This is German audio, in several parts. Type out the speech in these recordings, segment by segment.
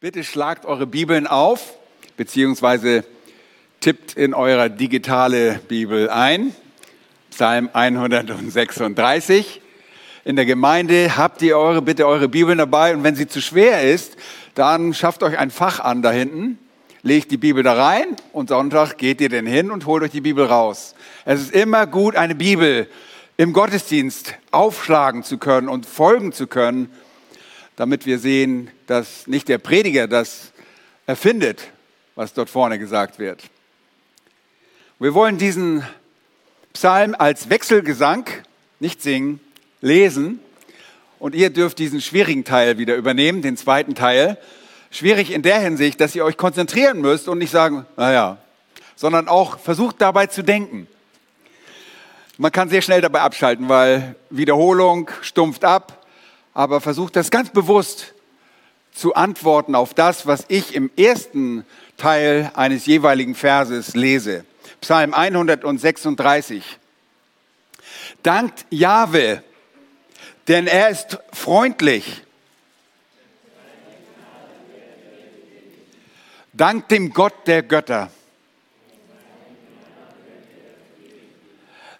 Bitte schlagt eure Bibeln auf, beziehungsweise tippt in eurer digitale Bibel ein. Psalm 136. In der Gemeinde habt ihr eure, bitte eure Bibeln dabei und wenn sie zu schwer ist, dann schafft euch ein Fach an da hinten, legt die Bibel da rein und Sonntag geht ihr denn hin und holt euch die Bibel raus. Es ist immer gut, eine Bibel im Gottesdienst aufschlagen zu können und folgen zu können damit wir sehen, dass nicht der Prediger das erfindet, was dort vorne gesagt wird. Wir wollen diesen Psalm als Wechselgesang, nicht singen, lesen. Und ihr dürft diesen schwierigen Teil wieder übernehmen, den zweiten Teil. Schwierig in der Hinsicht, dass ihr euch konzentrieren müsst und nicht sagen, naja, sondern auch versucht dabei zu denken. Man kann sehr schnell dabei abschalten, weil Wiederholung stumpft ab aber versucht das ganz bewusst zu antworten auf das, was ich im ersten Teil eines jeweiligen Verses lese. Psalm 136. Dankt Jahwe, denn er ist freundlich. Dank dem Gott der Götter.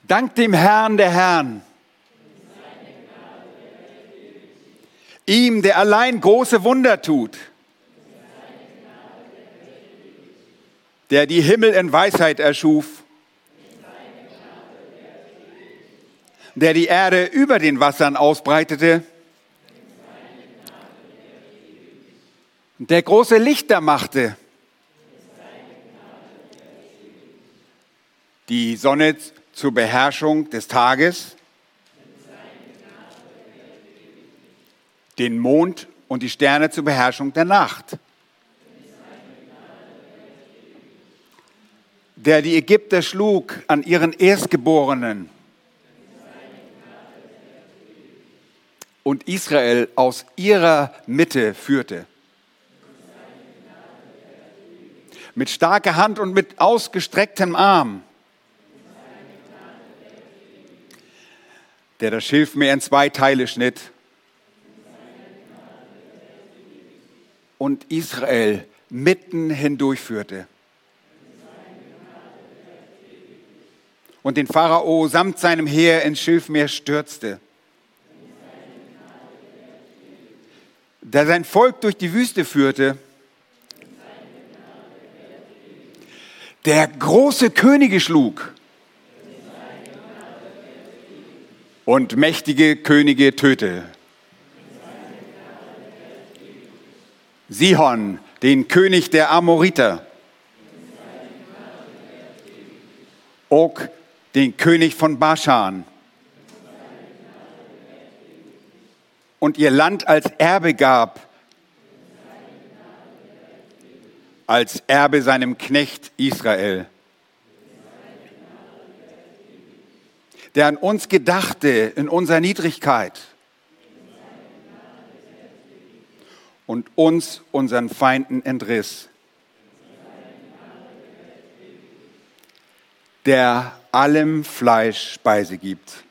Dank dem Herrn der Herren. Ihm, der allein große Wunder tut, der die Himmel in Weisheit erschuf, der die Erde über den Wassern ausbreitete, der große Lichter machte, die Sonne zur Beherrschung des Tages, den Mond und die Sterne zur Beherrschung der Nacht. Der die Ägypter schlug an ihren Erstgeborenen und Israel aus ihrer Mitte führte. Mit starker Hand und mit ausgestrecktem Arm. Der das Schilfmeer in zwei Teile schnitt und Israel mitten hindurchführte. Und den Pharao samt seinem Heer ins Schilfmeer stürzte. Der sein Volk durch die Wüste führte. Der große Könige schlug. Und mächtige Könige tötete. Sihon, den König der Amoriter. Og, den König von Baschan. Und ihr Land als Erbe gab, als Erbe seinem Knecht Israel. Der an uns gedachte in unserer Niedrigkeit und uns unseren Feinden entriss. Der allem Fleisch Speise gibt.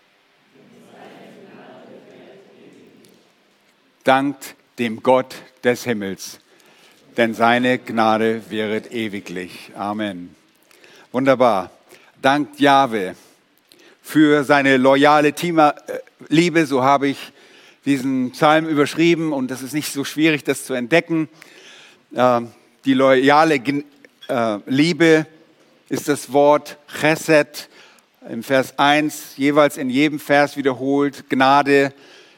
Dankt dem Gott des Himmels, denn seine Gnade wäret ewiglich. Amen. Wunderbar. Dankt Jahwe für seine loyale äh, Liebe, so habe ich diesen Psalm überschrieben und es ist nicht so schwierig, das zu entdecken. Ähm, die loyale äh, Liebe ist das Wort Chesed im Vers 1 jeweils in jedem Vers wiederholt. Gnade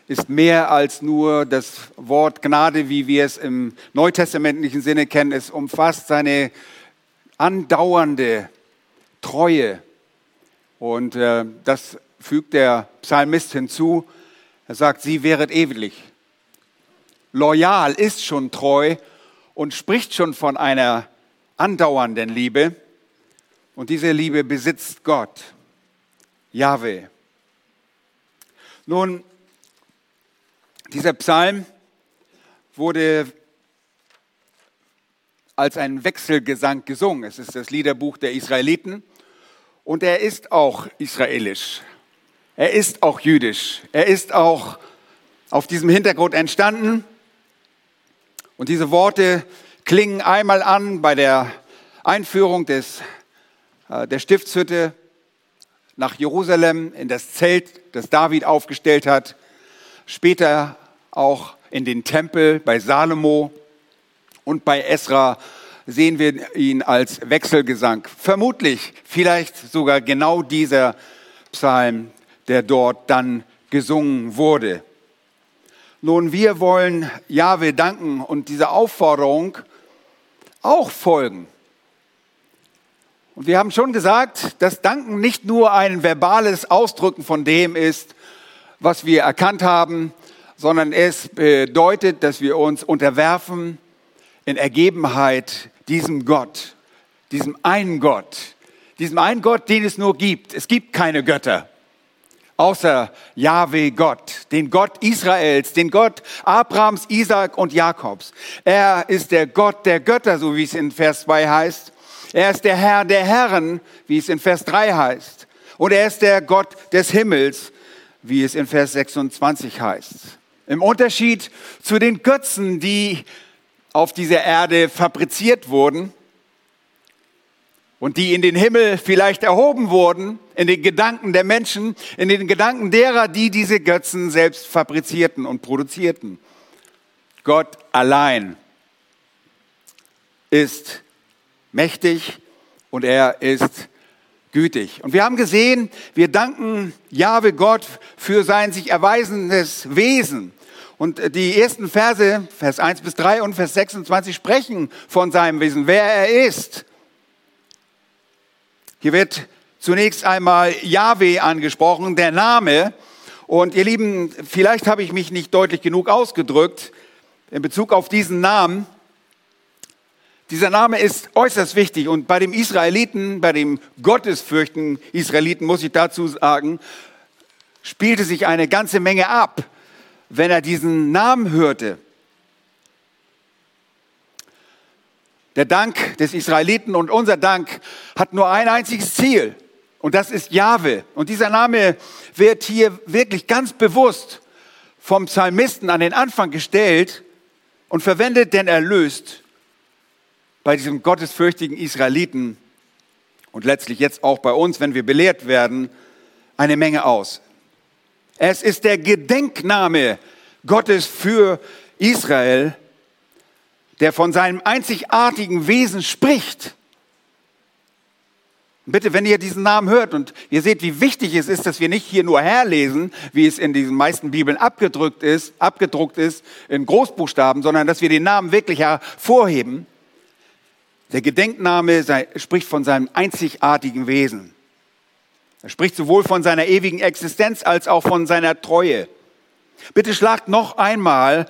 ist mehr als nur das Wort Gnade, wie wir es im neutestamentlichen Sinne kennen. Es umfasst seine andauernde Treue. Und äh, das fügt der Psalmist hinzu. Er sagt, sie wäret ewig. Loyal ist schon treu und spricht schon von einer andauernden Liebe. Und diese Liebe besitzt Gott, Yahweh. Nun, dieser Psalm wurde als ein Wechselgesang gesungen. Es ist das Liederbuch der Israeliten und er ist auch israelisch. Er ist auch jüdisch. Er ist auch auf diesem Hintergrund entstanden. Und diese Worte klingen einmal an bei der Einführung des, äh, der Stiftshütte nach Jerusalem in das Zelt, das David aufgestellt hat. Später auch in den Tempel bei Salomo und bei Esra sehen wir ihn als Wechselgesang. Vermutlich, vielleicht sogar genau dieser Psalm, der dort dann gesungen wurde. Nun, wir wollen Jahwe danken und dieser Aufforderung auch folgen. Und wir haben schon gesagt, dass Danken nicht nur ein verbales Ausdrücken von dem ist, was wir erkannt haben, sondern es bedeutet, dass wir uns unterwerfen in Ergebenheit diesem Gott, diesem einen Gott, diesem einen Gott, den es nur gibt. Es gibt keine Götter außer Yahweh Gott, den Gott Israels, den Gott Abrahams, Isaac und Jakobs. Er ist der Gott der Götter, so wie es in Vers 2 heißt. Er ist der Herr der Herren, wie es in Vers 3 heißt. Und er ist der Gott des Himmels, wie es in Vers 26 heißt. Im Unterschied zu den Götzen, die auf dieser Erde fabriziert wurden und die in den Himmel vielleicht erhoben wurden, in den Gedanken der Menschen, in den Gedanken derer, die diese Götzen selbst fabrizierten und produzierten. Gott allein ist mächtig und er ist gütig. Und wir haben gesehen, wir danken Jahwe Gott für sein sich erweisendes Wesen. Und die ersten Verse, Vers 1 bis 3 und Vers 26 sprechen von seinem Wesen, wer er ist. Hier wird zunächst einmal Yahweh angesprochen, der Name. Und ihr Lieben, vielleicht habe ich mich nicht deutlich genug ausgedrückt in Bezug auf diesen Namen. Dieser Name ist äußerst wichtig und bei dem Israeliten, bei dem gottesfürchten Israeliten, muss ich dazu sagen, spielte sich eine ganze Menge ab wenn er diesen Namen hörte. Der Dank des Israeliten und unser Dank hat nur ein einziges Ziel und das ist Jahwe. Und dieser Name wird hier wirklich ganz bewusst vom Psalmisten an den Anfang gestellt und verwendet denn erlöst bei diesem gottesfürchtigen Israeliten und letztlich jetzt auch bei uns, wenn wir belehrt werden, eine Menge aus. Es ist der Gedenkname Gottes für Israel, der von seinem einzigartigen Wesen spricht. Bitte, wenn ihr diesen Namen hört und ihr seht, wie wichtig es ist, dass wir nicht hier nur herlesen, wie es in diesen meisten Bibeln abgedruckt ist, abgedruckt ist in Großbuchstaben, sondern dass wir den Namen wirklich hervorheben. Der Gedenkname spricht von seinem einzigartigen Wesen. Er spricht sowohl von seiner ewigen Existenz als auch von seiner Treue. Bitte schlagt noch einmal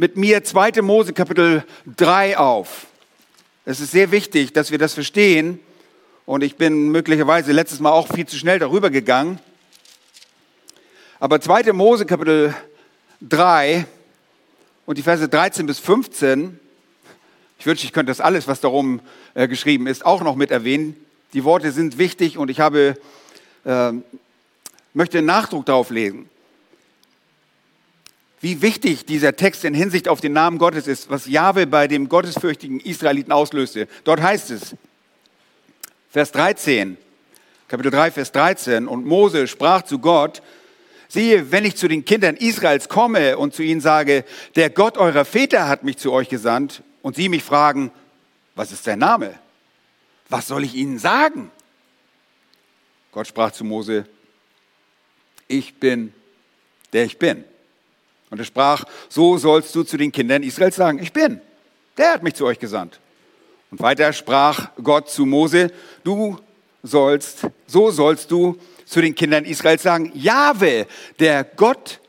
mit mir 2. Mose Kapitel 3 auf. Es ist sehr wichtig, dass wir das verstehen. Und ich bin möglicherweise letztes Mal auch viel zu schnell darüber gegangen. Aber 2. Mose Kapitel 3 und die Verse 13 bis 15, ich wünsche, ich könnte das alles, was darum äh, geschrieben ist, auch noch mit erwähnen. Die Worte sind wichtig und ich habe äh, möchte Nachdruck darauf legen, wie wichtig dieser Text in Hinsicht auf den Namen Gottes ist, was Jahwe bei dem gottesfürchtigen Israeliten auslöste. Dort heißt es, Vers 13, Kapitel 3, Vers 13, und Mose sprach zu Gott, siehe, wenn ich zu den Kindern Israels komme und zu ihnen sage, der Gott eurer Väter hat mich zu euch gesandt, und sie mich fragen, was ist dein Name? Was soll ich ihnen sagen? Gott sprach zu Mose, ich bin, der ich bin. Und er sprach, so sollst du zu den Kindern Israels sagen, ich bin, der hat mich zu euch gesandt. Und weiter sprach Gott zu Mose, du sollst, so sollst du zu den Kindern Israels sagen, Jahwe, der Gott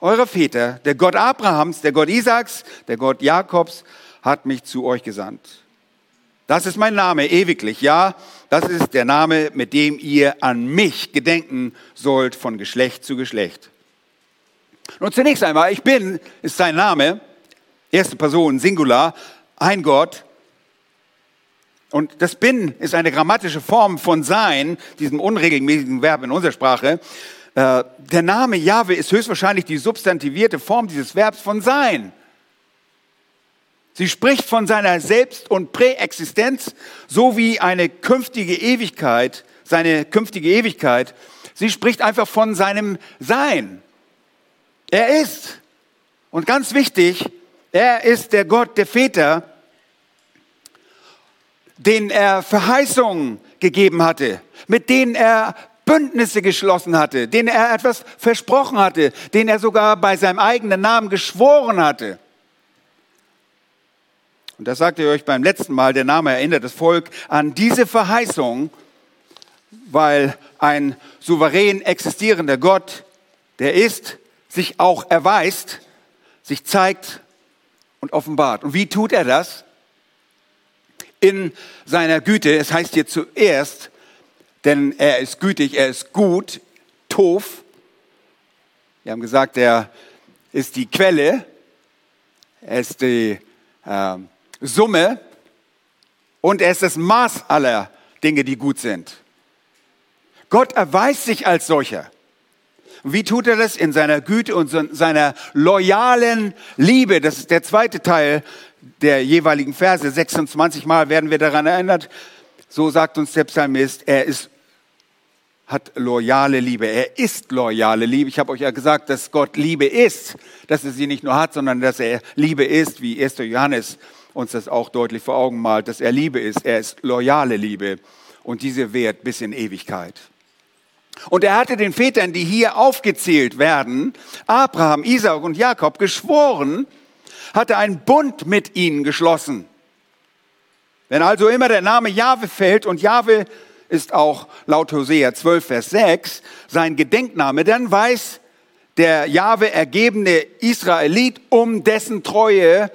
eurer Väter, der Gott Abrahams, der Gott Isaaks, der Gott Jakobs, hat mich zu euch gesandt. Das ist mein Name ewiglich, ja. Das ist der Name, mit dem ihr an mich gedenken sollt von Geschlecht zu Geschlecht. Nun zunächst einmal, ich bin ist sein Name, erste Person, Singular, ein Gott. Und das bin ist eine grammatische Form von sein, diesem unregelmäßigen Verb in unserer Sprache. Äh, der Name Jahwe ist höchstwahrscheinlich die substantivierte Form dieses Verbs von sein. Sie spricht von seiner Selbst- und Präexistenz sowie eine künftige Ewigkeit, seine künftige Ewigkeit. Sie spricht einfach von seinem Sein. Er ist, und ganz wichtig, er ist der Gott der Väter, den er Verheißungen gegeben hatte, mit denen er Bündnisse geschlossen hatte, denen er etwas versprochen hatte, denen er sogar bei seinem eigenen Namen geschworen hatte. Und das sagte ich euch beim letzten Mal, der Name erinnert das Volk an diese Verheißung, weil ein souverän existierender Gott, der ist, sich auch erweist, sich zeigt und offenbart. Und wie tut er das? In seiner Güte, es heißt hier zuerst, denn er ist gütig, er ist gut, Tof. Wir haben gesagt, er ist die Quelle, er ist die äh, Summe und er ist das Maß aller Dinge, die gut sind. Gott erweist sich als solcher. Wie tut er das? In seiner Güte und seiner loyalen Liebe. Das ist der zweite Teil der jeweiligen Verse. 26 Mal werden wir daran erinnert. So sagt uns der Psalmist, er ist hat loyale Liebe. Er ist loyale Liebe. Ich habe euch ja gesagt, dass Gott Liebe ist, dass er sie nicht nur hat, sondern dass er Liebe ist, wie 1. Johannes uns das auch deutlich vor Augen malt, dass er Liebe ist. Er ist loyale Liebe und diese währt bis in Ewigkeit. Und er hatte den Vätern, die hier aufgezählt werden, Abraham, Isaak und Jakob, geschworen, hatte einen Bund mit ihnen geschlossen. Wenn also immer der Name Jahwe fällt und Jahwe ist auch laut Hosea 12, Vers 6 sein Gedenkname, dann weiß der Jahwe ergebene Israelit um dessen Treue,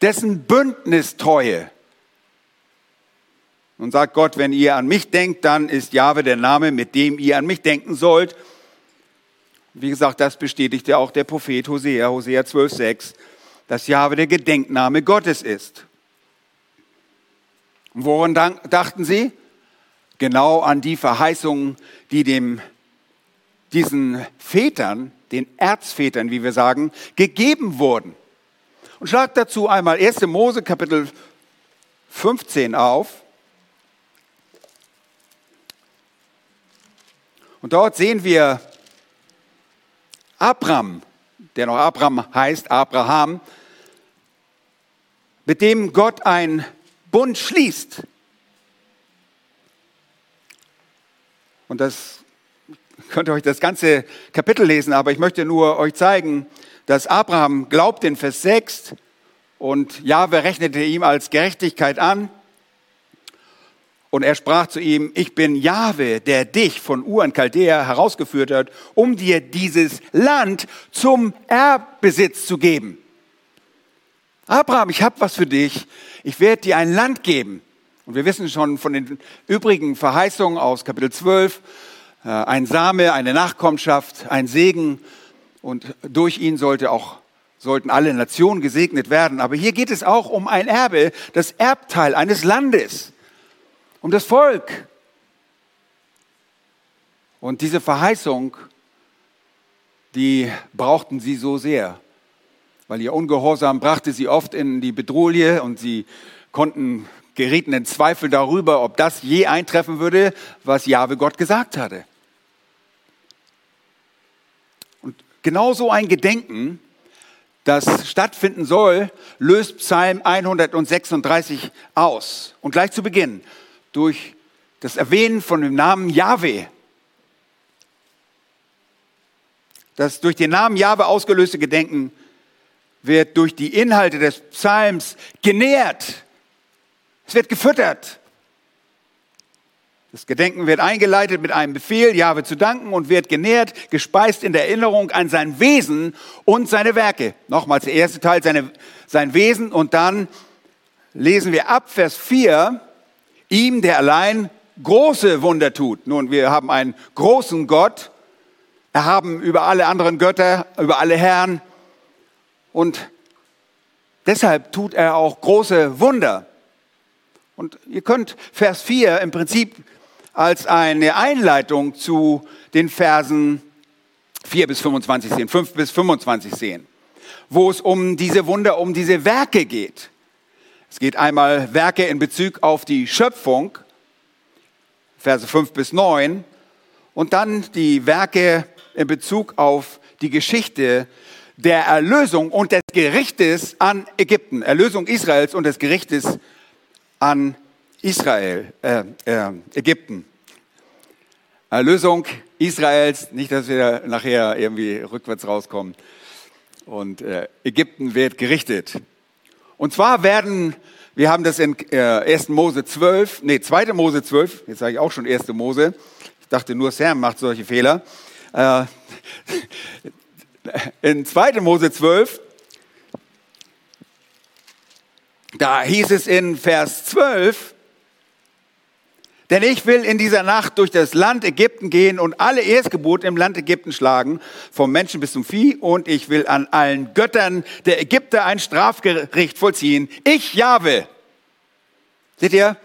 dessen Bündnistreue. Und sagt Gott, wenn ihr an mich denkt, dann ist Jahwe der Name, mit dem ihr an mich denken sollt. Wie gesagt, das bestätigte auch der Prophet Hosea, Hosea 12, 6, dass Jahwe der Gedenkname Gottes ist. Und woran dachten sie? Genau an die Verheißungen, die dem, diesen Vätern, den Erzvätern, wie wir sagen, gegeben wurden. Und schlag dazu einmal 1. Mose Kapitel 15 auf. Und dort sehen wir Abraham, der noch Abraham heißt, Abraham, mit dem Gott ein Bund schließt. Und das könnt ihr euch das ganze Kapitel lesen, aber ich möchte nur euch zeigen, dass Abraham glaubt in Vers 6 und Jahwe rechnete ihm als Gerechtigkeit an. Und er sprach zu ihm, ich bin Jahwe, der dich von Ur in Chaldea herausgeführt hat, um dir dieses Land zum Erbbesitz zu geben. Abraham, ich habe was für dich. Ich werde dir ein Land geben. Und wir wissen schon von den übrigen Verheißungen aus Kapitel 12, äh, ein Same, eine Nachkommenschaft, ein Segen. Und durch ihn sollte auch, sollten alle Nationen gesegnet werden. Aber hier geht es auch um ein Erbe, das Erbteil eines Landes um das Volk. Und diese Verheißung, die brauchten sie so sehr, weil ihr Ungehorsam brachte sie oft in die Bedrohung und sie konnten gerieten in Zweifel darüber, ob das je eintreffen würde, was Jahwe Gott gesagt hatte. Und genauso ein Gedenken, das stattfinden soll, löst Psalm 136 aus. Und gleich zu Beginn, durch das Erwähnen von dem Namen Yahweh. Das durch den Namen Yahweh ausgelöste Gedenken wird durch die Inhalte des Psalms genährt. Es wird gefüttert. Das Gedenken wird eingeleitet mit einem Befehl, Jahwe zu danken und wird genährt, gespeist in der Erinnerung an sein Wesen und seine Werke. Nochmals der erste Teil, seine, sein Wesen und dann lesen wir ab Vers 4, Ihm, der allein große Wunder tut. Nun, wir haben einen großen Gott, erhaben über alle anderen Götter, über alle Herren. Und deshalb tut er auch große Wunder. Und ihr könnt Vers 4 im Prinzip als eine Einleitung zu den Versen 4 bis 25 sehen, 5 bis 25 sehen, wo es um diese Wunder, um diese Werke geht. Es geht einmal Werke in Bezug auf die Schöpfung, Verse 5 bis 9, und dann die Werke in Bezug auf die Geschichte der Erlösung und des Gerichtes an Ägypten, Erlösung Israels und des Gerichtes an Israel, äh, äh, Ägypten. Erlösung Israels, nicht, dass wir nachher irgendwie rückwärts rauskommen. Und äh, Ägypten wird gerichtet. Und zwar werden, wir haben das in äh, 1. Mose 12, nee, 2. Mose 12, jetzt sage ich auch schon 1. Mose, ich dachte nur Sam macht solche Fehler. Äh, in 2. Mose 12, da hieß es in Vers 12, denn ich will in dieser Nacht durch das Land Ägypten gehen und alle Erstgeburt im Land Ägypten schlagen, vom Menschen bis zum Vieh, und ich will an allen Göttern der Ägypter ein Strafgericht vollziehen. Ich, Jahwe. Seht ihr?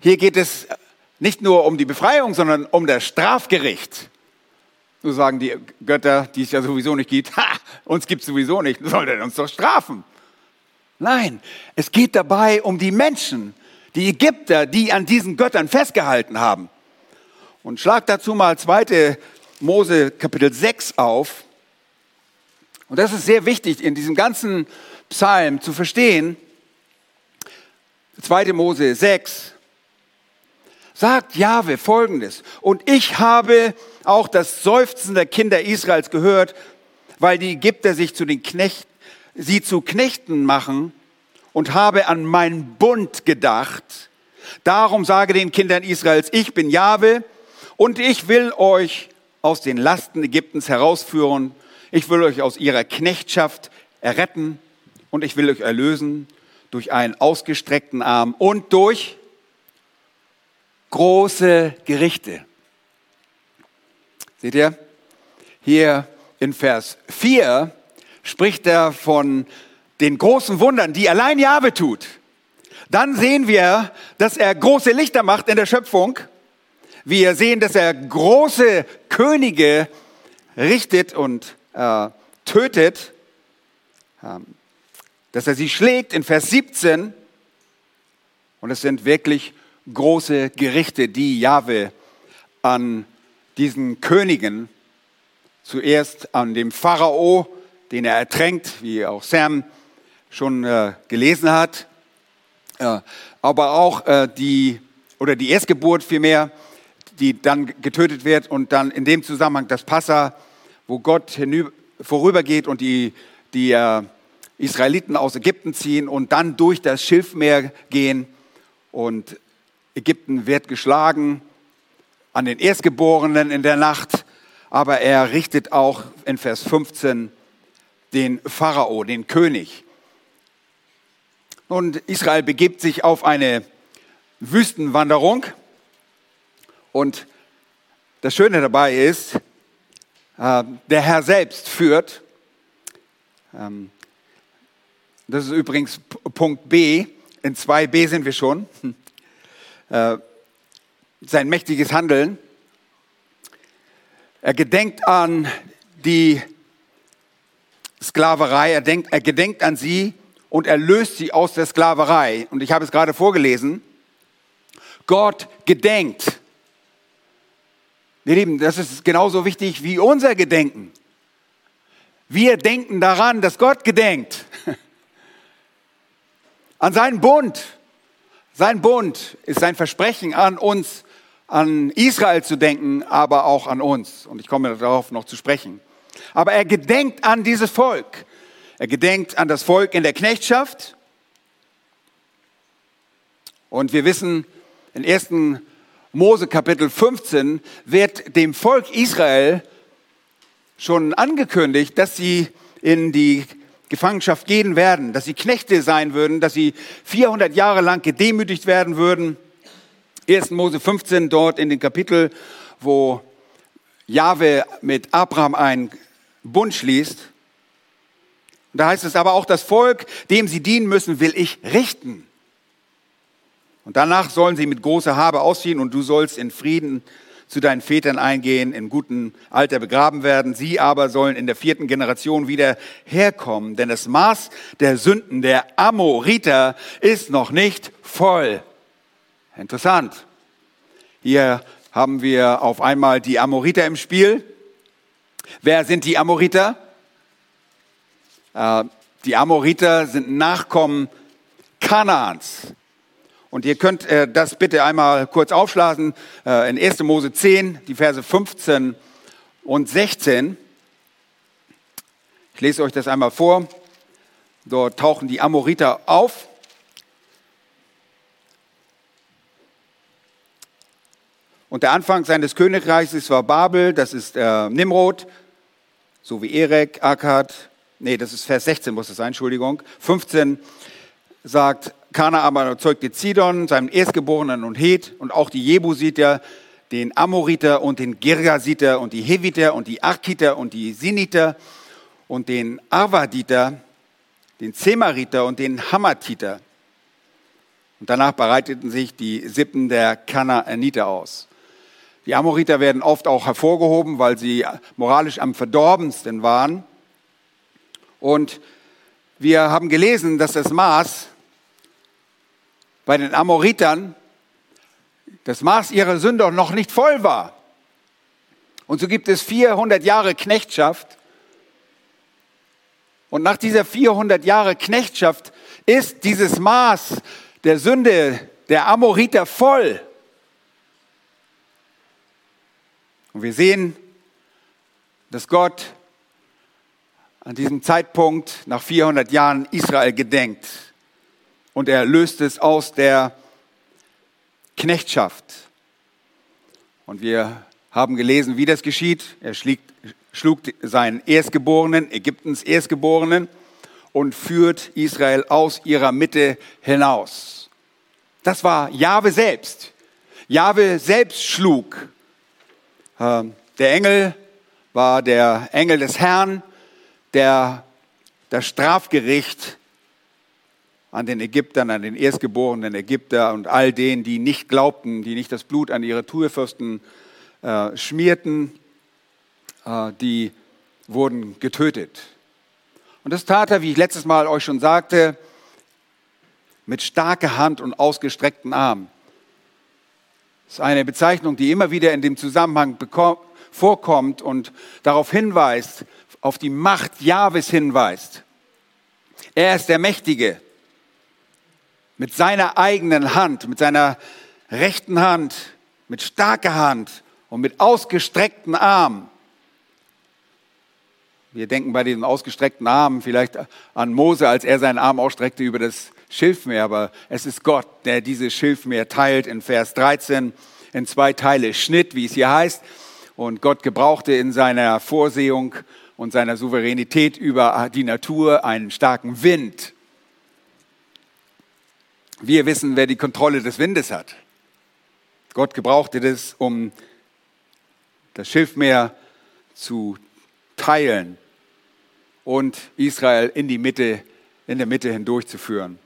Hier geht es nicht nur um die Befreiung, sondern um das Strafgericht. So sagen die Götter, die es ja sowieso nicht gibt, ha, uns gibt es sowieso nicht, soll er uns doch strafen. Nein, es geht dabei um die Menschen, die Ägypter, die an diesen Göttern festgehalten haben. Und schlag dazu mal 2. Mose Kapitel 6 auf. Und das ist sehr wichtig in diesem ganzen Psalm zu verstehen. 2. Mose 6 sagt Jahwe folgendes. Und ich habe auch das Seufzen der Kinder Israels gehört, weil die Ägypter sich zu den Knechten, sie zu Knechten machen und habe an meinen Bund gedacht. Darum sage den Kindern Israels, ich bin Jahwe und ich will euch aus den Lasten Ägyptens herausführen. Ich will euch aus ihrer Knechtschaft erretten und ich will euch erlösen durch einen ausgestreckten Arm und durch große Gerichte. Seht ihr? Hier in Vers 4 spricht er von den großen Wundern, die allein Jahwe tut, dann sehen wir, dass er große Lichter macht in der Schöpfung. Wir sehen, dass er große Könige richtet und äh, tötet, ähm, dass er sie schlägt in Vers 17. Und es sind wirklich große Gerichte, die Jahwe an diesen Königen, zuerst an dem Pharao, den er ertränkt, wie auch Sam schon äh, gelesen hat, äh, aber auch äh, die, oder die Erstgeburt vielmehr, die dann getötet wird und dann in dem Zusammenhang das Passa, wo Gott hinüber, vorübergeht und die, die äh, Israeliten aus Ägypten ziehen und dann durch das Schilfmeer gehen und Ägypten wird geschlagen an den Erstgeborenen in der Nacht, aber er richtet auch in Vers 15 den Pharao, den König. Und Israel begibt sich auf eine Wüstenwanderung. Und das Schöne dabei ist, äh, der Herr selbst führt. Ähm, das ist übrigens Punkt B. In 2b sind wir schon. Äh, sein mächtiges Handeln. Er gedenkt an die Sklaverei, er, denkt, er gedenkt an sie und er löst sie aus der Sklaverei. Und ich habe es gerade vorgelesen. Gott gedenkt. Ihr Lieben, das ist genauso wichtig wie unser Gedenken. Wir denken daran, dass Gott gedenkt. An seinen Bund. Sein Bund ist sein Versprechen an uns, an Israel zu denken, aber auch an uns. Und ich komme darauf noch zu sprechen. Aber er gedenkt an dieses Volk. Er gedenkt an das Volk in der Knechtschaft. Und wir wissen, in 1. Mose Kapitel 15 wird dem Volk Israel schon angekündigt, dass sie in die Gefangenschaft gehen werden, dass sie Knechte sein würden, dass sie 400 Jahre lang gedemütigt werden würden. 1. Mose 15 dort in dem Kapitel, wo Jahwe mit Abraham einen Bund schließt. Und da heißt es aber auch, das Volk, dem sie dienen müssen, will ich richten. Und danach sollen sie mit großer Habe ausziehen und du sollst in Frieden zu deinen Vätern eingehen, in gutem Alter begraben werden. Sie aber sollen in der vierten Generation wieder herkommen, denn das Maß der Sünden der Amoriter ist noch nicht voll. Interessant. Hier haben wir auf einmal die Amoriter im Spiel. Wer sind die Amoriter? Äh, die Amoriter sind Nachkommen Kanaans. Und ihr könnt äh, das bitte einmal kurz aufschlagen äh, in 1. Mose 10, die Verse 15 und 16. Ich lese euch das einmal vor. Dort tauchen die Amoriter auf. Und der Anfang seines Königreichs war Babel, das ist äh, Nimrod, so wie Erek, Akkad, nee, das ist Vers 16 muss es sein, Entschuldigung. 15 sagt, Kana aber zeugte Zidon, seinen Erstgeborenen und Het und auch die Jebusiter, den Amoriter und den Girgasiter und die Heviter und die Arkiter und die Siniter und den Arvaditer, den Zemariter und den Hamatiter. Und danach bereiteten sich die Sippen der Kanaaniter aus. Die Amoriter werden oft auch hervorgehoben, weil sie moralisch am verdorbensten waren. Und wir haben gelesen, dass das Maß bei den Amoritern, das Maß ihrer Sünder noch nicht voll war. Und so gibt es 400 Jahre Knechtschaft. Und nach dieser 400 Jahre Knechtschaft ist dieses Maß der Sünde der Amoriter voll. Und wir sehen, dass Gott an diesem Zeitpunkt nach 400 Jahren Israel gedenkt und er löst es aus der Knechtschaft. Und wir haben gelesen, wie das geschieht. Er schlägt, schlug seinen Erstgeborenen, Ägyptens Erstgeborenen, und führt Israel aus ihrer Mitte hinaus. Das war Jahwe selbst. Jahwe selbst schlug ähm, der Engel war der Engel des Herrn, der das Strafgericht an den Ägyptern, an den erstgeborenen Ägypter und all denen, die nicht glaubten, die nicht das Blut an ihre Tourfürsten äh, schmierten, äh, die wurden getötet. Und das tat er, wie ich letztes Mal euch schon sagte, mit starker Hand und ausgestreckten Armen. Das ist eine Bezeichnung, die immer wieder in dem Zusammenhang vorkommt und darauf hinweist, auf die Macht Jahwes hinweist. Er ist der Mächtige. Mit seiner eigenen Hand, mit seiner rechten Hand, mit starker Hand und mit ausgestreckten Armen. Wir denken bei diesem ausgestreckten Arm vielleicht an Mose, als er seinen Arm ausstreckte über das Schilfmeer, aber es ist Gott, der dieses Schilfmeer teilt in Vers 13 in zwei Teile schnitt, wie es hier heißt. Und Gott gebrauchte in seiner Vorsehung und seiner Souveränität über die Natur einen starken Wind. Wir wissen, wer die Kontrolle des Windes hat. Gott gebrauchte das, um das Schilfmeer zu teilen und Israel in die Mitte, in der Mitte hindurchzuführen.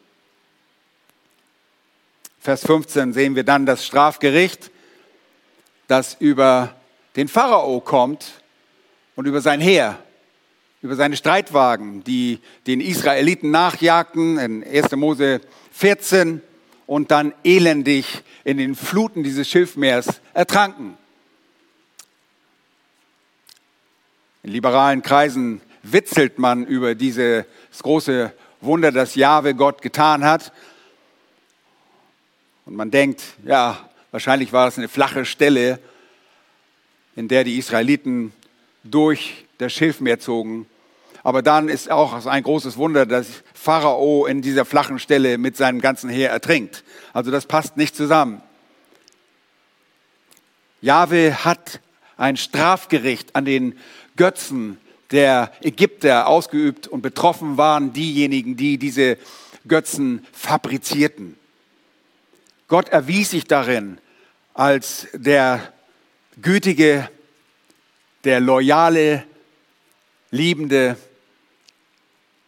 Vers 15 sehen wir dann das Strafgericht, das über den Pharao kommt und über sein Heer, über seine Streitwagen, die den Israeliten nachjagten in 1. Mose 14 und dann elendig in den Fluten dieses Schilfmeers ertranken. In liberalen Kreisen witzelt man über dieses große Wunder, das Jahwe Gott getan hat. Und man denkt, ja, wahrscheinlich war es eine flache Stelle, in der die Israeliten durch das Schilfmeer zogen. Aber dann ist auch ein großes Wunder, dass Pharao in dieser flachen Stelle mit seinem ganzen Heer ertrinkt. Also das passt nicht zusammen. Jahwe hat ein Strafgericht an den Götzen der Ägypter ausgeübt und betroffen waren diejenigen, die diese Götzen fabrizierten. Gott erwies sich darin als der gütige, der loyale, liebende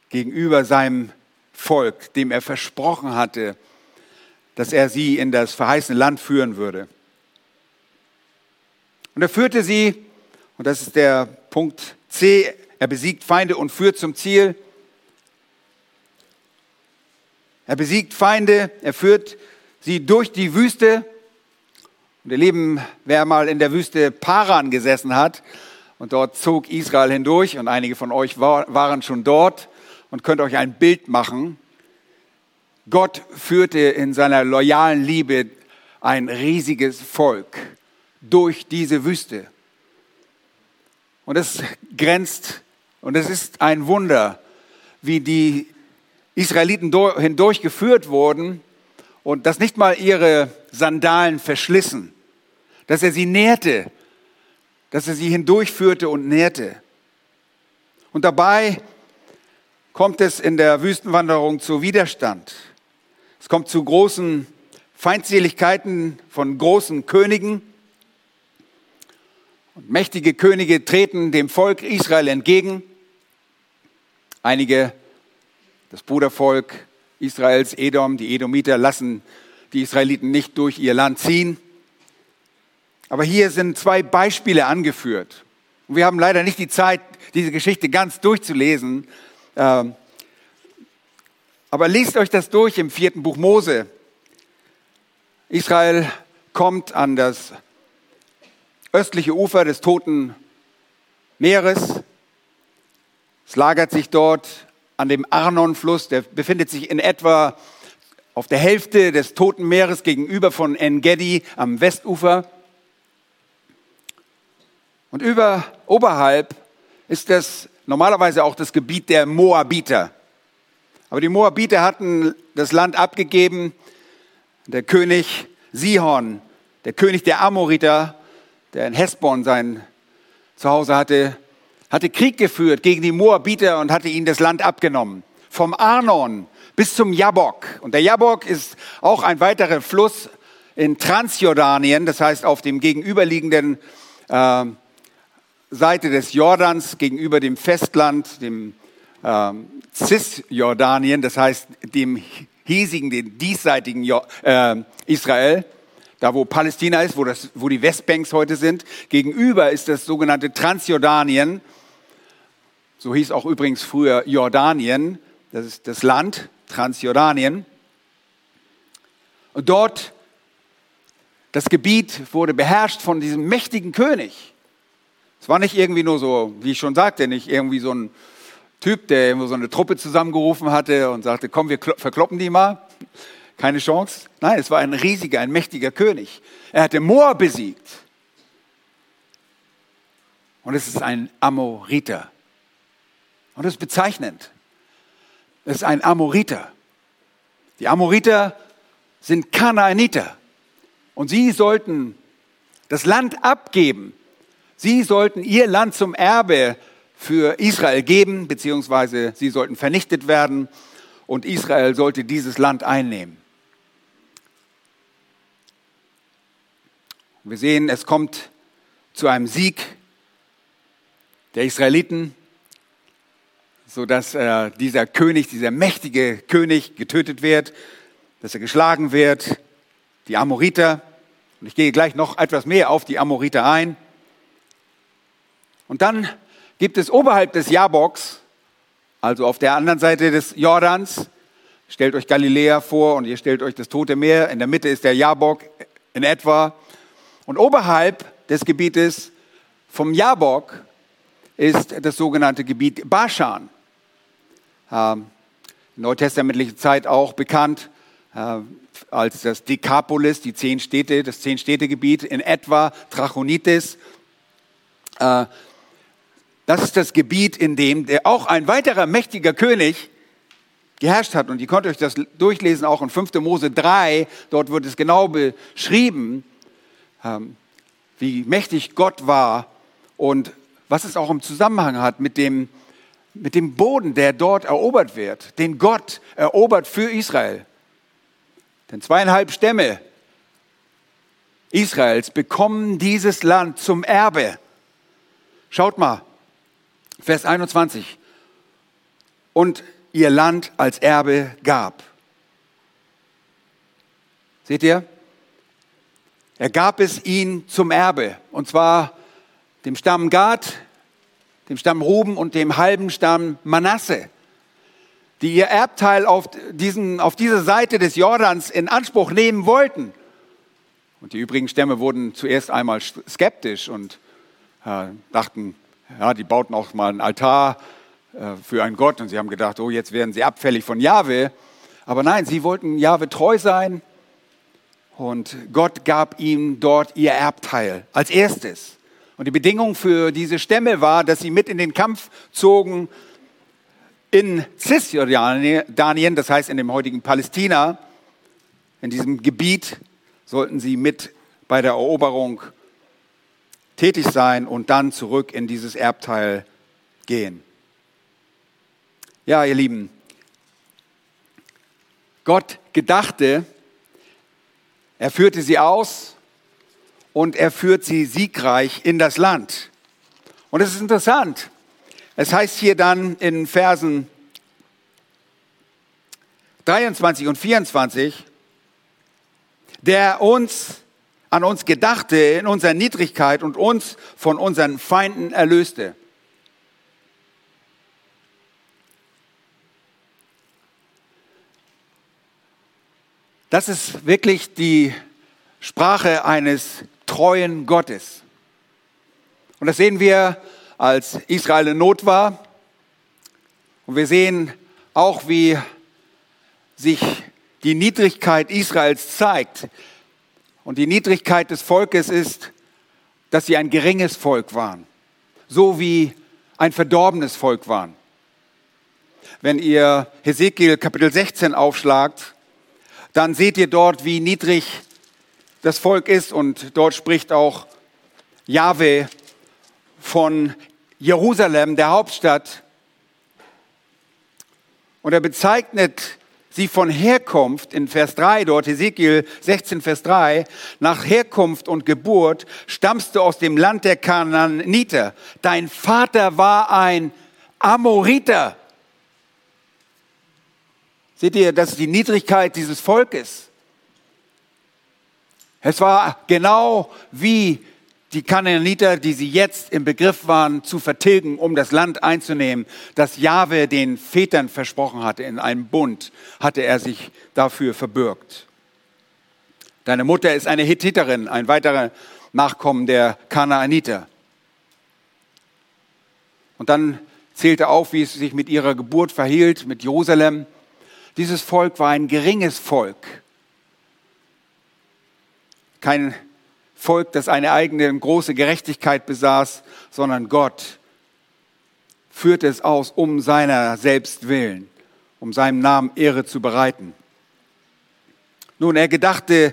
gegenüber seinem Volk, dem er versprochen hatte, dass er sie in das verheißene Land führen würde. Und er führte sie, und das ist der Punkt C, er besiegt Feinde und führt zum Ziel. Er besiegt Feinde, er führt sie durch die Wüste. Und ihr Lieben, wer mal in der Wüste Paran gesessen hat, und dort zog Israel hindurch, und einige von euch waren schon dort und könnt euch ein Bild machen. Gott führte in seiner loyalen Liebe ein riesiges Volk durch diese Wüste. Und es grenzt und es ist ein Wunder, wie die Israeliten hindurchgeführt wurden und dass nicht mal ihre Sandalen verschlissen, dass er sie nährte, dass er sie hindurchführte und nährte. Und dabei kommt es in der Wüstenwanderung zu Widerstand. Es kommt zu großen Feindseligkeiten von großen Königen. Und mächtige Könige treten dem Volk Israel entgegen. Einige, das Brudervolk Israels, Edom, die Edomiter, lassen die Israeliten nicht durch ihr Land ziehen. Aber hier sind zwei Beispiele angeführt. Und wir haben leider nicht die Zeit, diese Geschichte ganz durchzulesen. Ähm, aber lest euch das durch im vierten Buch Mose. Israel kommt an das östliche Ufer des Toten Meeres. Es lagert sich dort an dem Arnon-Fluss, der befindet sich in etwa auf der Hälfte des Toten Meeres gegenüber von En-Gedi am Westufer. Und über, oberhalb ist das normalerweise auch das Gebiet der Moabiter. Aber die Moabiter hatten das Land abgegeben. Der König Sihon, der König der Amoriter, der in Hesbon sein Zuhause hatte, hatte Krieg geführt gegen die Moabiter und hatte ihnen das Land abgenommen. Vom Arnon bis zum Jabok. Und der Jabok ist auch ein weiterer Fluss in Transjordanien, das heißt auf dem gegenüberliegenden äh, Seite des Jordans gegenüber dem Festland, dem äh, Cisjordanien, das heißt dem hiesigen, dem diesseitigen jo äh, Israel da wo Palästina ist, wo, das, wo die Westbanks heute sind. Gegenüber ist das sogenannte Transjordanien. So hieß auch übrigens früher Jordanien. Das ist das Land Transjordanien. Und dort, das Gebiet wurde beherrscht von diesem mächtigen König. Es war nicht irgendwie nur so, wie ich schon sagte, nicht irgendwie so ein Typ, der irgendwo so eine Truppe zusammengerufen hatte und sagte, komm, wir verkloppen die mal. Keine Chance. Nein, es war ein riesiger, ein mächtiger König. Er hatte Moor besiegt. Und es ist ein Amoriter. Und das ist bezeichnend. Es ist ein Amoriter. Die Amoriter sind Kanaaniter. Und sie sollten das Land abgeben. Sie sollten ihr Land zum Erbe für Israel geben, beziehungsweise sie sollten vernichtet werden und Israel sollte dieses Land einnehmen. Wir sehen, es kommt zu einem Sieg der Israeliten, sodass äh, dieser König, dieser mächtige König getötet wird, dass er geschlagen wird, die Amoriter. Und ich gehe gleich noch etwas mehr auf die Amoriter ein. Und dann gibt es oberhalb des Jaboks, also auf der anderen Seite des Jordans, stellt euch Galiläa vor und ihr stellt euch das Tote Meer. In der Mitte ist der Jabok in etwa. Und oberhalb des Gebietes vom Jabok ist das sogenannte Gebiet Baschan. Ähm, neutestamentliche Zeit auch bekannt äh, als das Dekapolis, die zehn Städte, das zehn Städtegebiet in etwa Trachonitis. Äh, das ist das Gebiet, in dem der auch ein weiterer mächtiger König geherrscht hat. Und ihr könnt euch das durchlesen, auch in 5. Mose 3. Dort wird es genau beschrieben, ähm, wie mächtig Gott war und was es auch im Zusammenhang hat mit dem, mit dem Boden, der dort erobert wird, den Gott erobert für Israel. Denn zweieinhalb Stämme Israels bekommen dieses Land zum Erbe. Schaut mal, Vers 21. Und ihr Land als Erbe gab. Seht ihr? Er gab es ihnen zum Erbe, und zwar dem Stamm Gad, dem Stamm Ruben und dem halben Stamm Manasse, die ihr Erbteil auf, diesen, auf dieser Seite des Jordans in Anspruch nehmen wollten. Und die übrigen Stämme wurden zuerst einmal skeptisch und äh, dachten, ja, die bauten auch mal einen Altar äh, für einen Gott und sie haben gedacht, oh, jetzt werden sie abfällig von Jahwe. Aber nein, sie wollten Jahwe treu sein und Gott gab ihnen dort ihr Erbteil als erstes. Und die Bedingung für diese Stämme war, dass sie mit in den Kampf zogen in Cisjordanien, das heißt in dem heutigen Palästina, in diesem Gebiet sollten sie mit bei der Eroberung tätig sein und dann zurück in dieses Erbteil gehen. Ja, ihr Lieben, Gott gedachte, er führte sie aus und er führt sie siegreich in das Land. Und es ist interessant. Es heißt hier dann in Versen 23 und 24, der uns an uns gedachte in unserer Niedrigkeit und uns von unseren Feinden erlöste. Das ist wirklich die Sprache eines treuen Gottes. Und das sehen wir, als Israel in Not war. Und wir sehen auch, wie sich die Niedrigkeit Israels zeigt. Und die Niedrigkeit des Volkes ist, dass sie ein geringes Volk waren, so wie ein verdorbenes Volk waren. Wenn ihr Hesekiel Kapitel 16 aufschlagt, dann seht ihr dort, wie niedrig das Volk ist. Und dort spricht auch Jahwe von Jerusalem, der Hauptstadt. Und er bezeichnet sie von Herkunft in Vers 3 dort, Ezekiel 16, Vers 3, nach Herkunft und Geburt stammst du aus dem Land der Kanaaniter. Dein Vater war ein Amoriter. Seht ihr, das ist die Niedrigkeit dieses Volkes. Es war genau wie die Kanaaniter, die sie jetzt im Begriff waren zu vertilgen, um das Land einzunehmen, das Jahwe den Vätern versprochen hatte. In einem Bund hatte er sich dafür verbürgt. Deine Mutter ist eine Hethiterin, ein weiterer Nachkommen der Kanaaniter. Und dann zählte auf, wie es sich mit ihrer Geburt verhielt, mit Jerusalem. Dieses Volk war ein geringes Volk. Kein Volk, das eine eigene große Gerechtigkeit besaß, sondern Gott führte es aus, um seiner selbst willen, um seinem Namen Ehre zu bereiten. Nun, er gedachte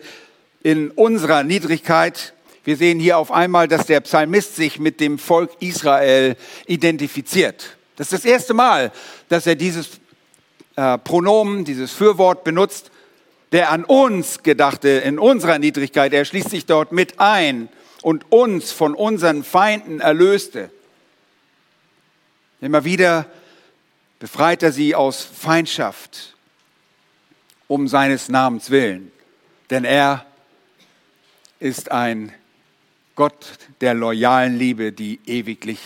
in unserer Niedrigkeit, wir sehen hier auf einmal, dass der Psalmist sich mit dem Volk Israel identifiziert. Das ist das erste Mal, dass er dieses äh, Pronomen, dieses Fürwort benutzt, der an uns gedachte, in unserer Niedrigkeit, er schließt sich dort mit ein und uns von unseren Feinden erlöste. Immer wieder befreit er sie aus Feindschaft um seines Namens willen. Denn er ist ein Gott der loyalen Liebe, die ewiglich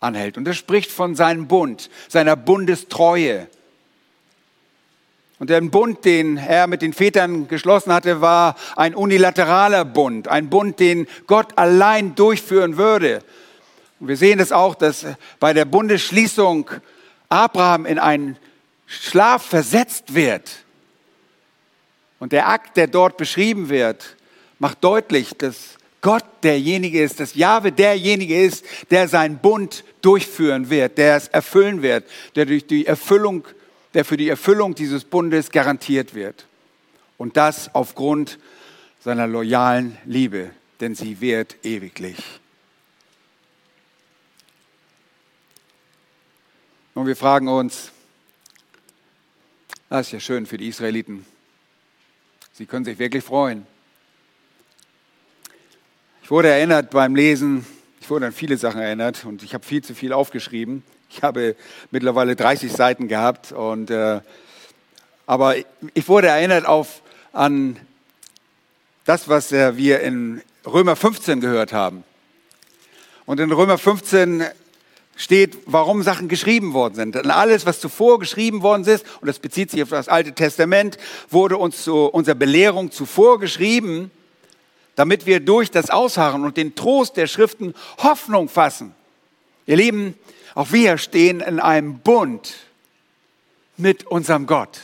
anhält. Und er spricht von seinem Bund, seiner Bundestreue, und der Bund, den er mit den Vätern geschlossen hatte, war ein unilateraler Bund, ein Bund, den Gott allein durchführen würde. Und wir sehen es auch, dass bei der Bundesschließung Abraham in einen Schlaf versetzt wird. Und der Akt, der dort beschrieben wird, macht deutlich, dass Gott derjenige ist, dass Jahwe derjenige ist, der seinen Bund durchführen wird, der es erfüllen wird, der durch die Erfüllung der für die Erfüllung dieses Bundes garantiert wird. Und das aufgrund seiner loyalen Liebe, denn sie währt ewiglich. Und wir fragen uns, das ist ja schön für die Israeliten. Sie können sich wirklich freuen. Ich wurde erinnert beim Lesen, wurde an viele Sachen erinnert und ich habe viel zu viel aufgeschrieben. Ich habe mittlerweile 30 Seiten gehabt. Und, äh, aber ich wurde erinnert auf, an das, was äh, wir in Römer 15 gehört haben. Und in Römer 15 steht, warum Sachen geschrieben worden sind. Denn alles, was zuvor geschrieben worden ist, und das bezieht sich auf das Alte Testament, wurde uns zu unserer Belehrung zuvor geschrieben, damit wir durch das Ausharren und den Trost der Schriften Hoffnung fassen. Ihr Lieben, auch wir stehen in einem Bund mit unserem Gott.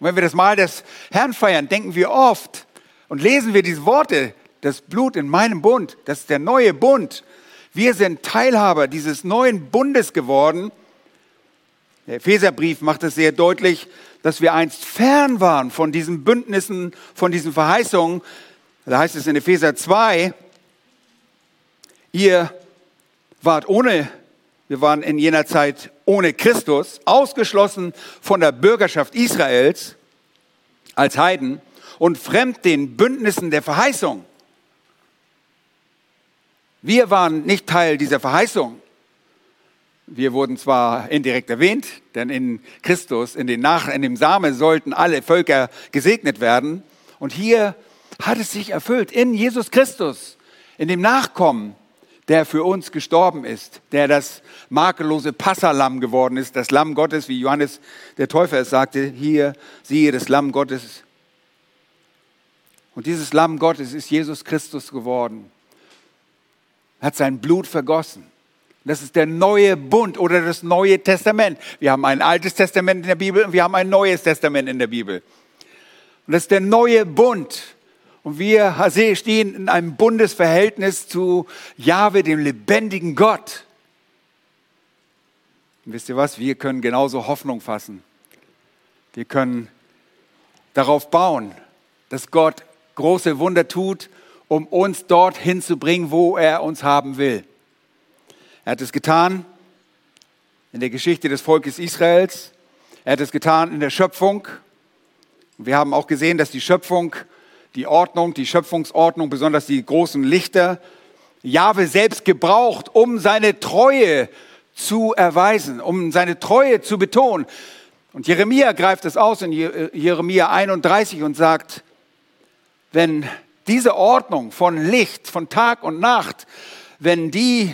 Und wenn wir das Mal des Herrn feiern, denken wir oft und lesen wir diese Worte, das Blut in meinem Bund, das ist der neue Bund. Wir sind Teilhaber dieses neuen Bundes geworden. Der Epheserbrief macht es sehr deutlich, dass wir einst fern waren von diesen Bündnissen, von diesen Verheißungen. Da heißt es in Epheser 2, ihr wart ohne, wir waren in jener Zeit ohne Christus, ausgeschlossen von der Bürgerschaft Israels als Heiden und fremd den Bündnissen der Verheißung. Wir waren nicht Teil dieser Verheißung. Wir wurden zwar indirekt erwähnt, denn in Christus, in, den Nach in dem Samen sollten alle Völker gesegnet werden. Und hier hat es sich erfüllt in Jesus Christus, in dem Nachkommen, der für uns gestorben ist, der das makellose Passalam geworden ist, das Lamm Gottes, wie Johannes der Täufer es sagte, hier siehe das Lamm Gottes. Und dieses Lamm Gottes ist Jesus Christus geworden hat sein Blut vergossen. Das ist der neue Bund oder das neue Testament. Wir haben ein altes Testament in der Bibel und wir haben ein neues Testament in der Bibel. Und das ist der neue Bund. Und wir stehen in einem Bundesverhältnis zu Jahwe, dem lebendigen Gott. Und wisst ihr was? Wir können genauso Hoffnung fassen. Wir können darauf bauen, dass Gott große Wunder tut um uns dorthin zu bringen, wo er uns haben will. Er hat es getan in der Geschichte des Volkes Israels. Er hat es getan in der Schöpfung. Wir haben auch gesehen, dass die Schöpfung, die Ordnung, die Schöpfungsordnung, besonders die großen Lichter, Jahwe selbst gebraucht, um seine Treue zu erweisen, um seine Treue zu betonen. Und Jeremia greift es aus in Jeremia 31 und sagt, wenn diese Ordnung von Licht, von Tag und Nacht, wenn die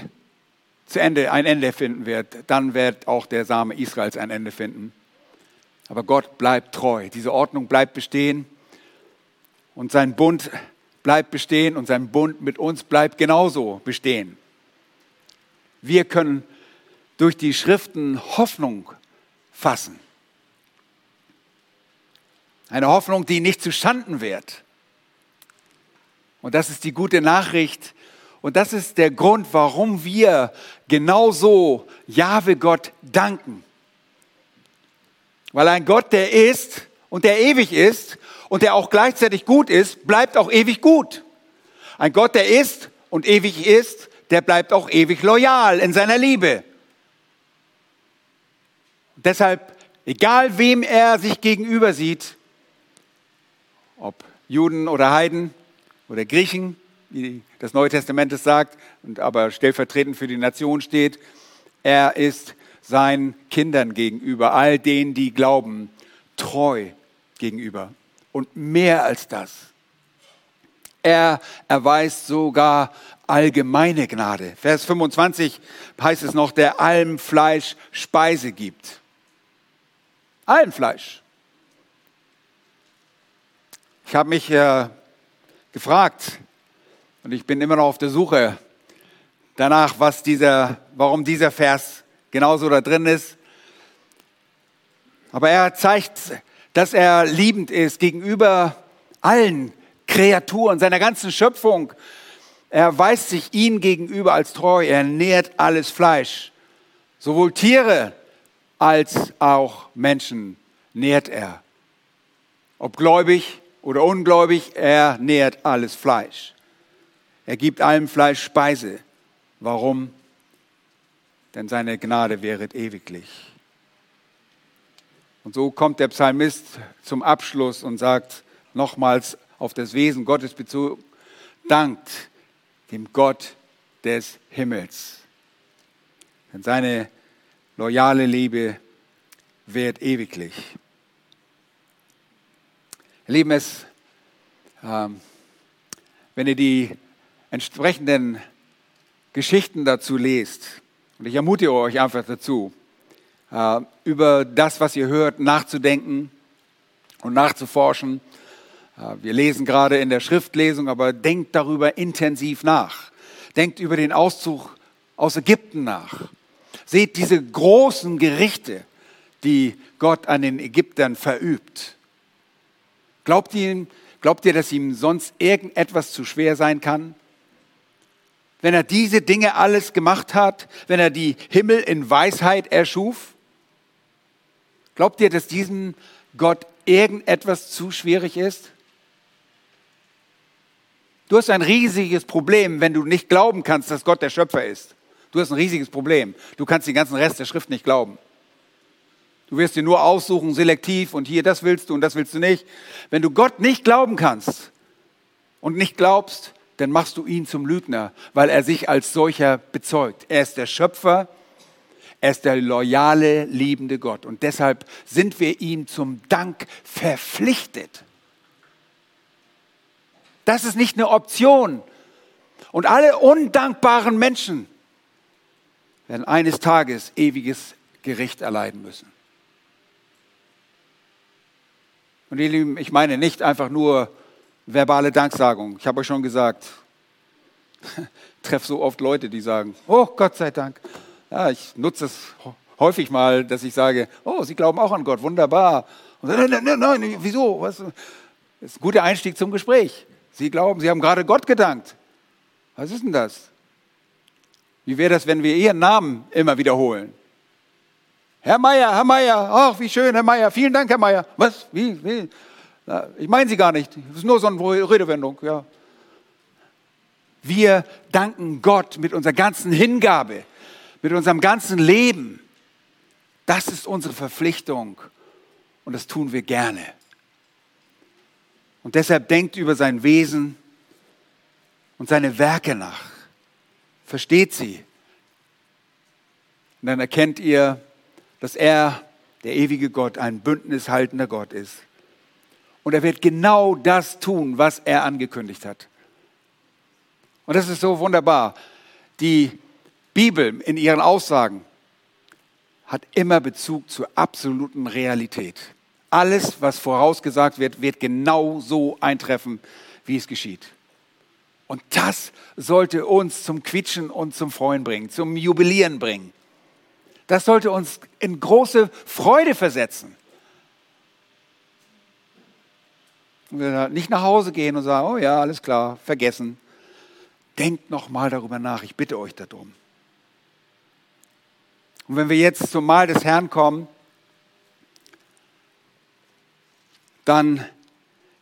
zu Ende, ein Ende finden wird, dann wird auch der Same Israels ein Ende finden. Aber Gott bleibt treu. Diese Ordnung bleibt bestehen und sein Bund bleibt bestehen und sein Bund mit uns bleibt genauso bestehen. Wir können durch die Schriften Hoffnung fassen. Eine Hoffnung, die nicht zu Schanden wird. Und das ist die gute Nachricht. Und das ist der Grund, warum wir genauso Jahwe Gott danken. Weil ein Gott, der ist und der ewig ist und der auch gleichzeitig gut ist, bleibt auch ewig gut. Ein Gott, der ist und ewig ist, der bleibt auch ewig loyal in seiner Liebe. Und deshalb, egal wem er sich gegenüber sieht, ob Juden oder Heiden, oder Griechen, wie das Neue Testament es sagt, und aber stellvertretend für die Nation steht. Er ist seinen Kindern gegenüber, all denen, die glauben, treu gegenüber. Und mehr als das. Er erweist sogar allgemeine Gnade. Vers 25 heißt es noch, der allem Fleisch Speise gibt. Allen Fleisch. Ich habe mich äh, gefragt und ich bin immer noch auf der Suche danach, was dieser, warum dieser Vers genauso da drin ist. Aber er zeigt, dass er liebend ist gegenüber allen Kreaturen, seiner ganzen Schöpfung. Er weist sich ihnen gegenüber als treu. Er nährt alles Fleisch. Sowohl Tiere als auch Menschen nährt er. Ob gläubig oder ungläubig, er nährt alles Fleisch. Er gibt allem Fleisch Speise. Warum? Denn seine Gnade wäret ewiglich. Und so kommt der Psalmist zum Abschluss und sagt nochmals auf das Wesen Gottes Bezug, dankt dem Gott des Himmels. Denn seine loyale Liebe währt ewiglich. Lieben, es Ähm, wenn ihr die entsprechenden Geschichten dazu lest, und ich ermutige euch einfach dazu, über das, was ihr hört, nachzudenken und nachzuforschen. Äh, wir lesen gerade in der Schriftlesung, aber denkt darüber intensiv nach. Denkt über den Auszug aus Ägypten nach. Seht diese großen Gerichte, die Gott an den Ägyptern verübt. Glaubt ihr, glaubt ihr, dass ihm sonst irgendetwas zu schwer sein kann? Wenn er diese Dinge alles gemacht hat, wenn er die Himmel in Weisheit erschuf? Glaubt ihr, dass diesem Gott irgendetwas zu schwierig ist? Du hast ein riesiges Problem, wenn du nicht glauben kannst, dass Gott der Schöpfer ist. Du hast ein riesiges Problem. Du kannst den ganzen Rest der Schrift nicht glauben. Du wirst dir nur aussuchen, selektiv und hier, das willst du und das willst du nicht. Wenn du Gott nicht glauben kannst und nicht glaubst, dann machst du ihn zum Lügner, weil er sich als solcher bezeugt. Er ist der Schöpfer, er ist der loyale, liebende Gott. Und deshalb sind wir ihm zum Dank verpflichtet. Das ist nicht eine Option. Und alle undankbaren Menschen werden eines Tages ewiges Gericht erleiden müssen. Und ihr Lieben, ich meine nicht einfach nur verbale Danksagung. Ich habe euch schon gesagt, treffe so oft Leute, die sagen, oh Gott sei Dank. Ja, ich nutze es häufig mal, dass ich sage, oh, Sie glauben auch an Gott, wunderbar. Und nein, nein, nein, nein wieso? Was? Das ist ein guter Einstieg zum Gespräch. Sie glauben, Sie haben gerade Gott gedankt. Was ist denn das? Wie wäre das, wenn wir Ihren Namen immer wiederholen? Herr Meier, Herr Meier, ach, wie schön, Herr Meier, vielen Dank, Herr Meier. Was? Wie? wie? Ich meine Sie gar nicht. Das ist nur so eine Redewendung, ja. Wir danken Gott mit unserer ganzen Hingabe, mit unserem ganzen Leben. Das ist unsere Verpflichtung und das tun wir gerne. Und deshalb denkt über sein Wesen und seine Werke nach versteht sie. Und dann erkennt ihr, dass er, der ewige Gott, ein bündnishaltender Gott ist. Und er wird genau das tun, was er angekündigt hat. Und das ist so wunderbar. Die Bibel in ihren Aussagen hat immer Bezug zur absoluten Realität. Alles, was vorausgesagt wird, wird genau so eintreffen, wie es geschieht. Und das sollte uns zum Quietschen und zum Freuen bringen, zum Jubilieren bringen. Das sollte uns in große Freude versetzen. Nicht nach Hause gehen und sagen, oh ja, alles klar, vergessen. Denkt noch mal darüber nach, ich bitte euch darum. Und wenn wir jetzt zum Mahl des Herrn kommen, dann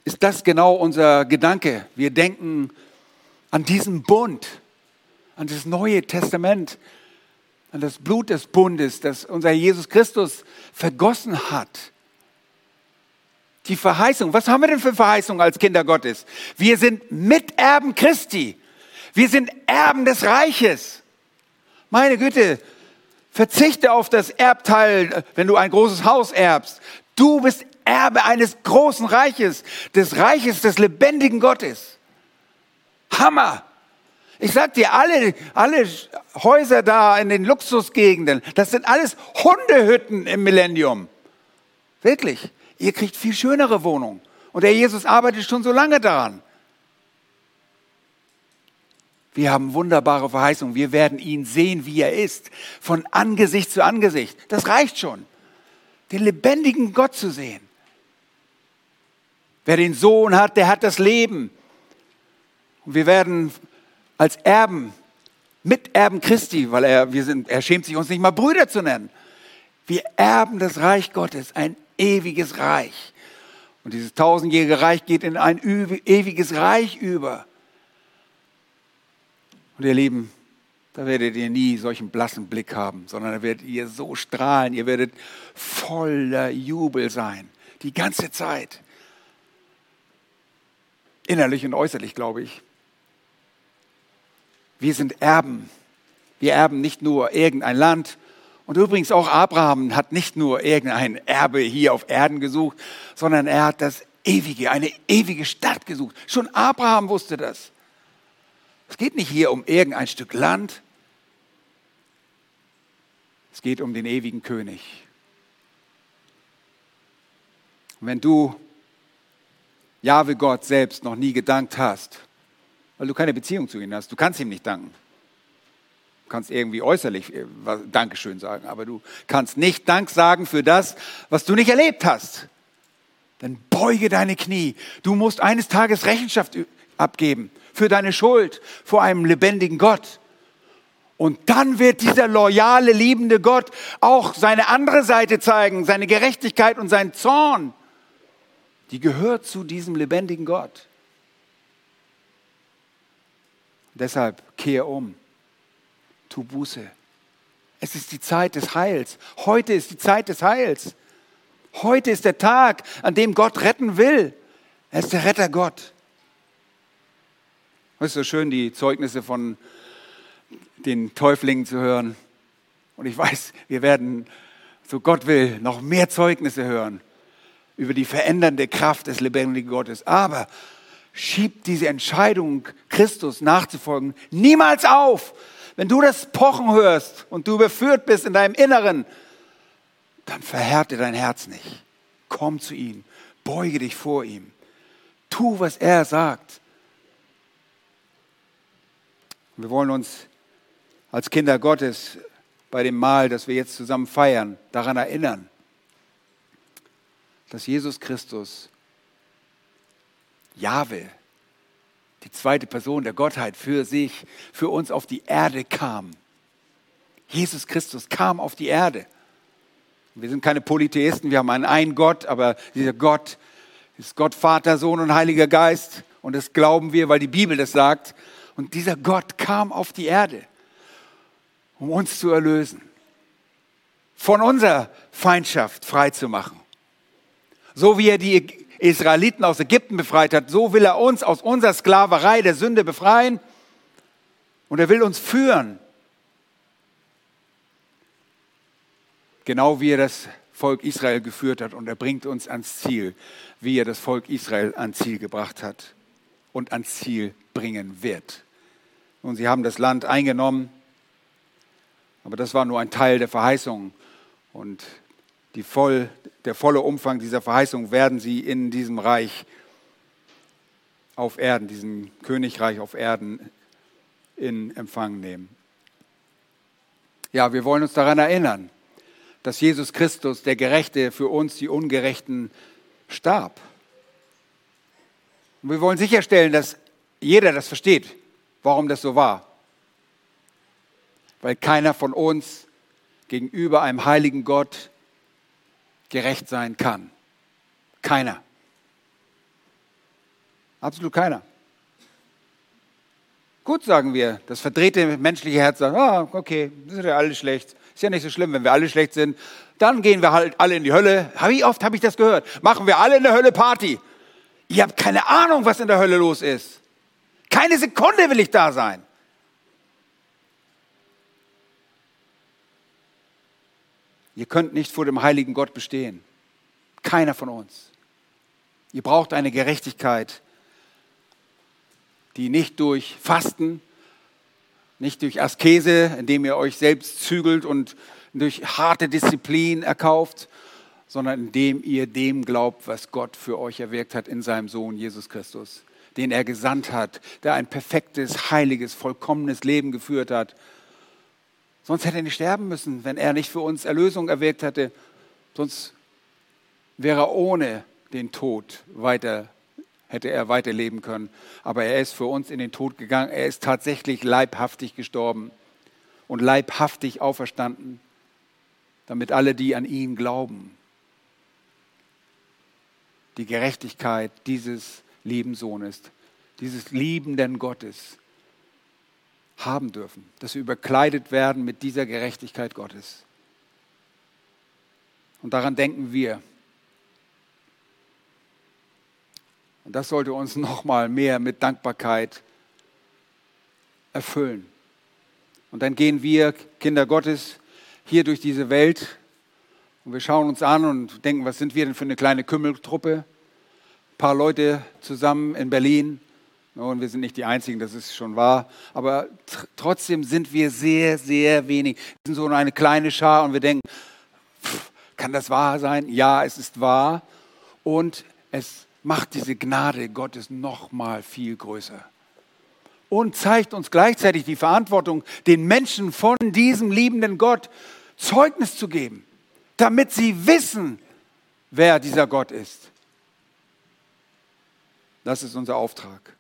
ist das genau unser Gedanke. Wir denken an diesen Bund, an das Neue Testament, an das Blut des Bundes, das unser Jesus Christus vergossen hat. Die Verheißung, was haben wir denn für Verheißung als Kinder Gottes? Wir sind Miterben Christi. Wir sind Erben des Reiches. Meine Güte, verzichte auf das Erbteil, wenn du ein großes Haus erbst. Du bist Erbe eines großen Reiches, des Reiches des lebendigen Gottes. Hammer. Ich sag dir, alle, alle Häuser da in den Luxusgegenden, das sind alles Hundehütten im Millennium. Wirklich. Ihr kriegt viel schönere Wohnungen. Und der Jesus arbeitet schon so lange daran. Wir haben wunderbare Verheißungen. Wir werden ihn sehen, wie er ist. Von Angesicht zu Angesicht. Das reicht schon. Den lebendigen Gott zu sehen. Wer den Sohn hat, der hat das Leben. Und wir werden als Erben, Miterben Christi, weil er, wir sind, er schämt sich uns nicht mal Brüder zu nennen. Wir erben das Reich Gottes, ein ewiges Reich. Und dieses tausendjährige Reich geht in ein ewiges Reich über. Und ihr Lieben, da werdet ihr nie solchen blassen Blick haben, sondern da werdet ihr so strahlen, ihr werdet voller Jubel sein, die ganze Zeit. Innerlich und äußerlich, glaube ich. Wir sind Erben. Wir erben nicht nur irgendein Land. Und übrigens auch Abraham hat nicht nur irgendein Erbe hier auf Erden gesucht, sondern er hat das ewige, eine ewige Stadt gesucht. Schon Abraham wusste das. Es geht nicht hier um irgendein Stück Land. Es geht um den ewigen König. Und wenn du Jahwe Gott selbst noch nie gedankt hast, weil du keine Beziehung zu ihm hast, du kannst ihm nicht danken. Du kannst irgendwie äußerlich äh, Dankeschön sagen, aber du kannst nicht Dank sagen für das, was du nicht erlebt hast. Dann beuge deine Knie. Du musst eines Tages Rechenschaft abgeben für deine Schuld vor einem lebendigen Gott. Und dann wird dieser loyale, liebende Gott auch seine andere Seite zeigen, seine Gerechtigkeit und seinen Zorn. Die gehört zu diesem lebendigen Gott. Deshalb kehre um, tu Buße. Es ist die Zeit des Heils. Heute ist die Zeit des Heils. Heute ist der Tag, an dem Gott retten will. Er ist der Retter Gott. Es ist so schön, die Zeugnisse von den Täuflingen zu hören. Und ich weiß, wir werden, so Gott will, noch mehr Zeugnisse hören über die verändernde Kraft des lebendigen Gottes. Aber schieb diese Entscheidung, Christus nachzufolgen, niemals auf. Wenn du das Pochen hörst und du überführt bist in deinem Inneren, dann verhärte dein Herz nicht. Komm zu ihm, beuge dich vor ihm, tu, was er sagt. Wir wollen uns als Kinder Gottes bei dem Mahl, das wir jetzt zusammen feiern, daran erinnern, dass Jesus Christus, Jahwe, die zweite Person der Gottheit für sich, für uns auf die Erde kam. Jesus Christus kam auf die Erde. Wir sind keine Polytheisten, wir haben einen einen Gott, aber dieser Gott ist Gott, Vater, Sohn und Heiliger Geist. Und das glauben wir, weil die Bibel das sagt. Und dieser Gott kam auf die Erde, um uns zu erlösen, von unserer Feindschaft frei zu machen. So wie er die Israeliten aus Ägypten befreit hat, so will er uns aus unserer Sklaverei der Sünde befreien. Und er will uns führen Genau wie er das Volk Israel geführt hat und er bringt uns ans Ziel, wie er das Volk Israel ans Ziel gebracht hat und ans Ziel bringen wird. Und sie haben das Land eingenommen, aber das war nur ein Teil der Verheißung. Und voll, der volle Umfang dieser Verheißung werden sie in diesem Reich auf Erden, diesem Königreich auf Erden in Empfang nehmen. Ja, wir wollen uns daran erinnern, dass Jesus Christus, der Gerechte, für uns die Ungerechten starb. Und wir wollen sicherstellen, dass jeder das versteht, warum das so war. Weil keiner von uns gegenüber einem heiligen Gott gerecht sein kann. Keiner. Absolut keiner. Gut, sagen wir, das verdrehte menschliche Herz sagt, ah, okay, das ist ja alles schlecht. Ist ja nicht so schlimm, wenn wir alle schlecht sind. Dann gehen wir halt alle in die Hölle. Wie oft habe ich das gehört? Machen wir alle in der Hölle Party. Ihr habt keine Ahnung, was in der Hölle los ist. Keine Sekunde will ich da sein. Ihr könnt nicht vor dem heiligen Gott bestehen. Keiner von uns. Ihr braucht eine Gerechtigkeit, die nicht durch Fasten, nicht durch Askese, indem ihr euch selbst zügelt und durch harte Disziplin erkauft, sondern indem ihr dem glaubt, was Gott für euch erwirkt hat in seinem Sohn Jesus Christus, den er gesandt hat, der ein perfektes, heiliges, vollkommenes Leben geführt hat. Sonst hätte er nicht sterben müssen, wenn er nicht für uns Erlösung erwirkt hätte. Sonst wäre er ohne den Tod weiter hätte er weiterleben können. Aber er ist für uns in den Tod gegangen. Er ist tatsächlich leibhaftig gestorben und leibhaftig auferstanden, damit alle, die an ihn glauben, die Gerechtigkeit dieses lieben Sohnes, dieses liebenden Gottes haben dürfen, dass wir überkleidet werden mit dieser Gerechtigkeit Gottes. Und daran denken wir Und das sollte uns noch mal mehr mit Dankbarkeit erfüllen. Und dann gehen wir, Kinder Gottes, hier durch diese Welt und wir schauen uns an und denken, was sind wir denn für eine kleine Kümmeltruppe? Paar Leute zusammen in Berlin. Und wir sind nicht die Einzigen, das ist schon wahr. Aber tr trotzdem sind wir sehr, sehr wenig. Wir sind so eine kleine Schar und wir denken, pff, kann das wahr sein? Ja, es ist wahr. Und es macht diese Gnade Gottes noch mal viel größer. Und zeigt uns gleichzeitig die Verantwortung, den Menschen von diesem liebenden Gott Zeugnis zu geben, damit sie wissen, wer dieser Gott ist. Das ist unser Auftrag.